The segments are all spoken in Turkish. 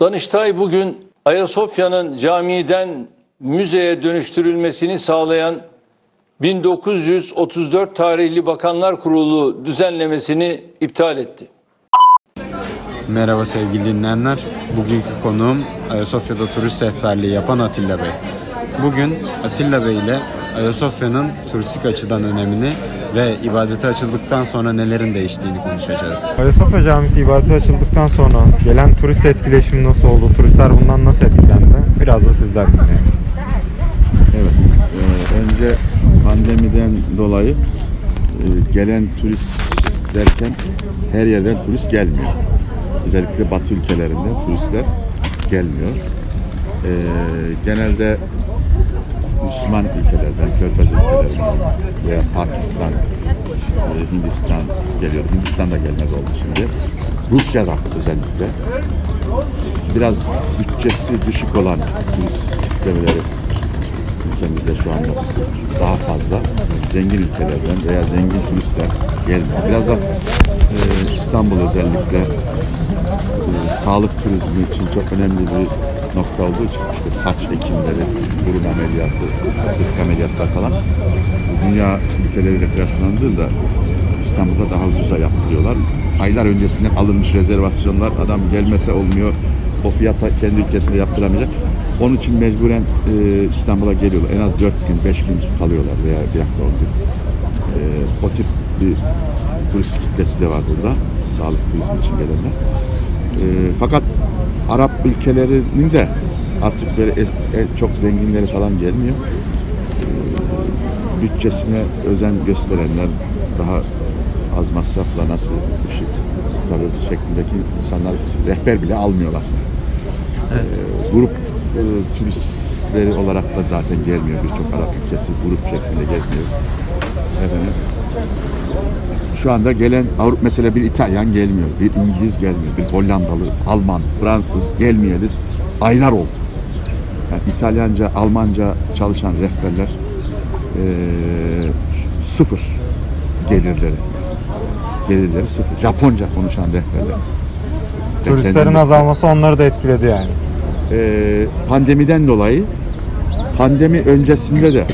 Danıştay bugün Ayasofya'nın camiden müzeye dönüştürülmesini sağlayan 1934 tarihli Bakanlar Kurulu düzenlemesini iptal etti. Merhaba sevgili dinleyenler. Bugünkü konuğum Ayasofya'da turist rehberliği yapan Atilla Bey. Bugün Atilla Bey ile Ayasofya'nın turistik açıdan önemini ve ibadete açıldıktan sonra nelerin değiştiğini konuşacağız. Ayasofya Camisi ibadete açıldıktan sonra gelen turist etkileşimi nasıl oldu? Turistler bundan nasıl etkilendi? Biraz da sizler dinleyelim. Evet. Ee, önce pandemiden dolayı e, gelen turist derken her yerden turist gelmiyor. Özellikle Batı ülkelerinden turistler gelmiyor. Ee, genelde Müslüman ülkelerden, Körfez ülkelerinden veya Pakistan, e, Hindistan geliyor. Hindistan da gelmez oldu şimdi. Rusya'dan özellikle biraz bütçesi düşük olan turist kitlemeleri ülkemizde şu anda daha fazla zengin ülkelerden veya zengin turistler gelmiyor. Biraz da e, İstanbul özellikle e, sağlık turizmi için çok önemli bir nokta olduğu için işte saç ekimleri, burun ameliyatı, estetik ameliyatlar falan dünya ülkeleriyle kıyaslandığında İstanbul'da daha ucuza yaptırıyorlar. Aylar öncesinden alınmış rezervasyonlar adam gelmese olmuyor. O fiyata kendi ülkesinde yaptıramayacak. Onun için mecburen e, İstanbul'a geliyorlar. En az 4 gün, 5 gün kalıyorlar veya bir hafta 10 gün. E, o tip bir turist kitlesi de var burada. Sağlık turizmi için gelenler. E, fakat Arap ülkelerinin de artık böyle e- e- çok zenginleri falan gelmiyor. E, bütçesine özen gösterenler daha az masrafla nasıl bu şey tutarız şeklindeki insanlar rehber bile almıyorlar. E, grup e, turistleri olarak da zaten gelmiyor birçok Arap ülkesi grup şeklinde gezmiyor. Efendim, şu anda gelen Avrupa mesela bir İtalyan gelmiyor, bir İngiliz gelmiyor, bir Hollandalı, Alman, Fransız gelmeyeli aylar oldu. Yani İtalyanca, Almanca çalışan rehberler eee, sıfır gelirleri. Gelirleri sıfır. Japonca konuşan rehberler. Turistlerin azalması onları da etkiledi yani. e, pandemiden dolayı pandemi öncesinde de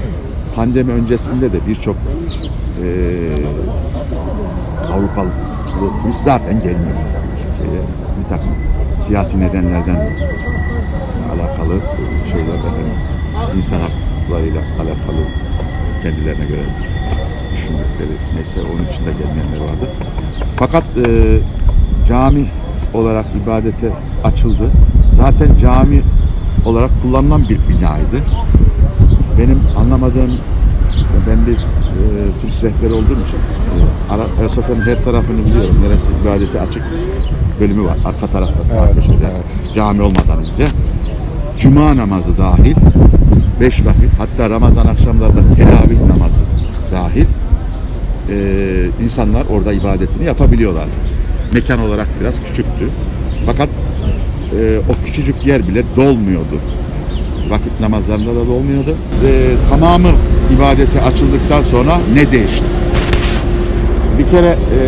pandemi öncesinde de birçok e, Avrupalı turist zaten gelmiyor Türkiye'ye. Bir takım siyasi nedenlerden alakalı şeyler efendim insan haklarıyla alakalı kendilerine göre düşündükleri neyse onun için de gelmeyenler vardı. Fakat e, cami olarak ibadete açıldı. Zaten cami olarak kullanılan bir binaydı. Benim anlamadığım ben bir e, turist rehberi olduğum için e, Ayasofya'nın her tarafını biliyorum. Neresi ibadete açık bölümü var. Arka tarafta Evet, evet. Cami olmadan önce. Cuma namazı dahil beş vakit hatta Ramazan akşamlarda teravih namazı dahil e, insanlar orada ibadetini yapabiliyorlar. Mekan olarak biraz küçüktü. Fakat e, o küçücük yer bile dolmuyordu. Vakit namazlarında da dolmuyordu. E, tamamı ibadete açıldıktan sonra ne değişti? Bir kere e,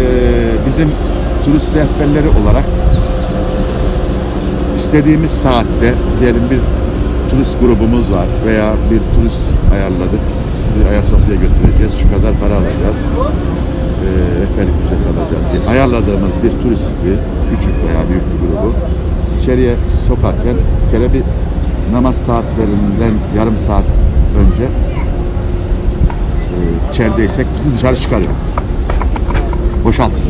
bizim turist rehberleri olarak istediğimiz saatte diyelim bir turist grubumuz var veya bir turist ayarladık. Sizi Ayasofya'ya götüreceğiz. Şu kadar para alacağız. E, rehberlik ücret alacağız diye ayarladığımız bir turisti küçük veya büyük bir grubu içeriye sokarken bir kere bir namaz saatlerinden yarım saat önce e, içerideysek bizi dışarı çıkarıyor. Boşaltın.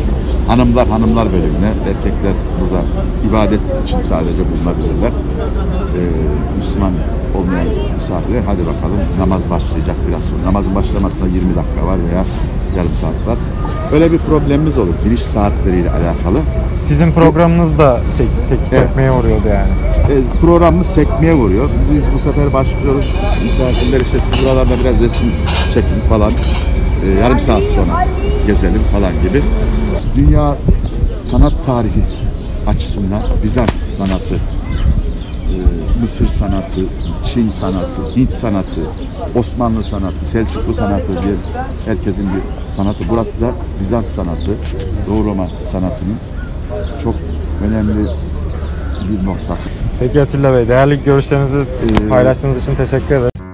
Hanımlar hanımlar bölümüne, erkekler burada ibadet için sadece bulunabilirler. Ee, Müslüman olmayan misafirler hadi bakalım namaz başlayacak biraz sonra. Namazın başlamasına 20 dakika var veya yarım saat var. Böyle bir problemimiz olur giriş saatleriyle alakalı. Sizin programınız da sek, sek, Evet. sekmeye uğruyordu yani. E, programımız sekmeye vuruyor. Biz bu sefer başlıyoruz. Misafirler işte siz buralarda biraz resim çekin falan. E, yarım saat sonra gezelim falan gibi. Dünya sanat tarihi açısından Bizans sanatı, Mısır sanatı, Çin sanatı, Hint sanatı, Osmanlı sanatı, Selçuklu sanatı diye herkesin bir sanatı. Burası da Bizans sanatı, Doğu Roma sanatının çok önemli bir noktası. Peki Atilla Bey, değerli görüşlerinizi paylaştığınız için teşekkür ederim.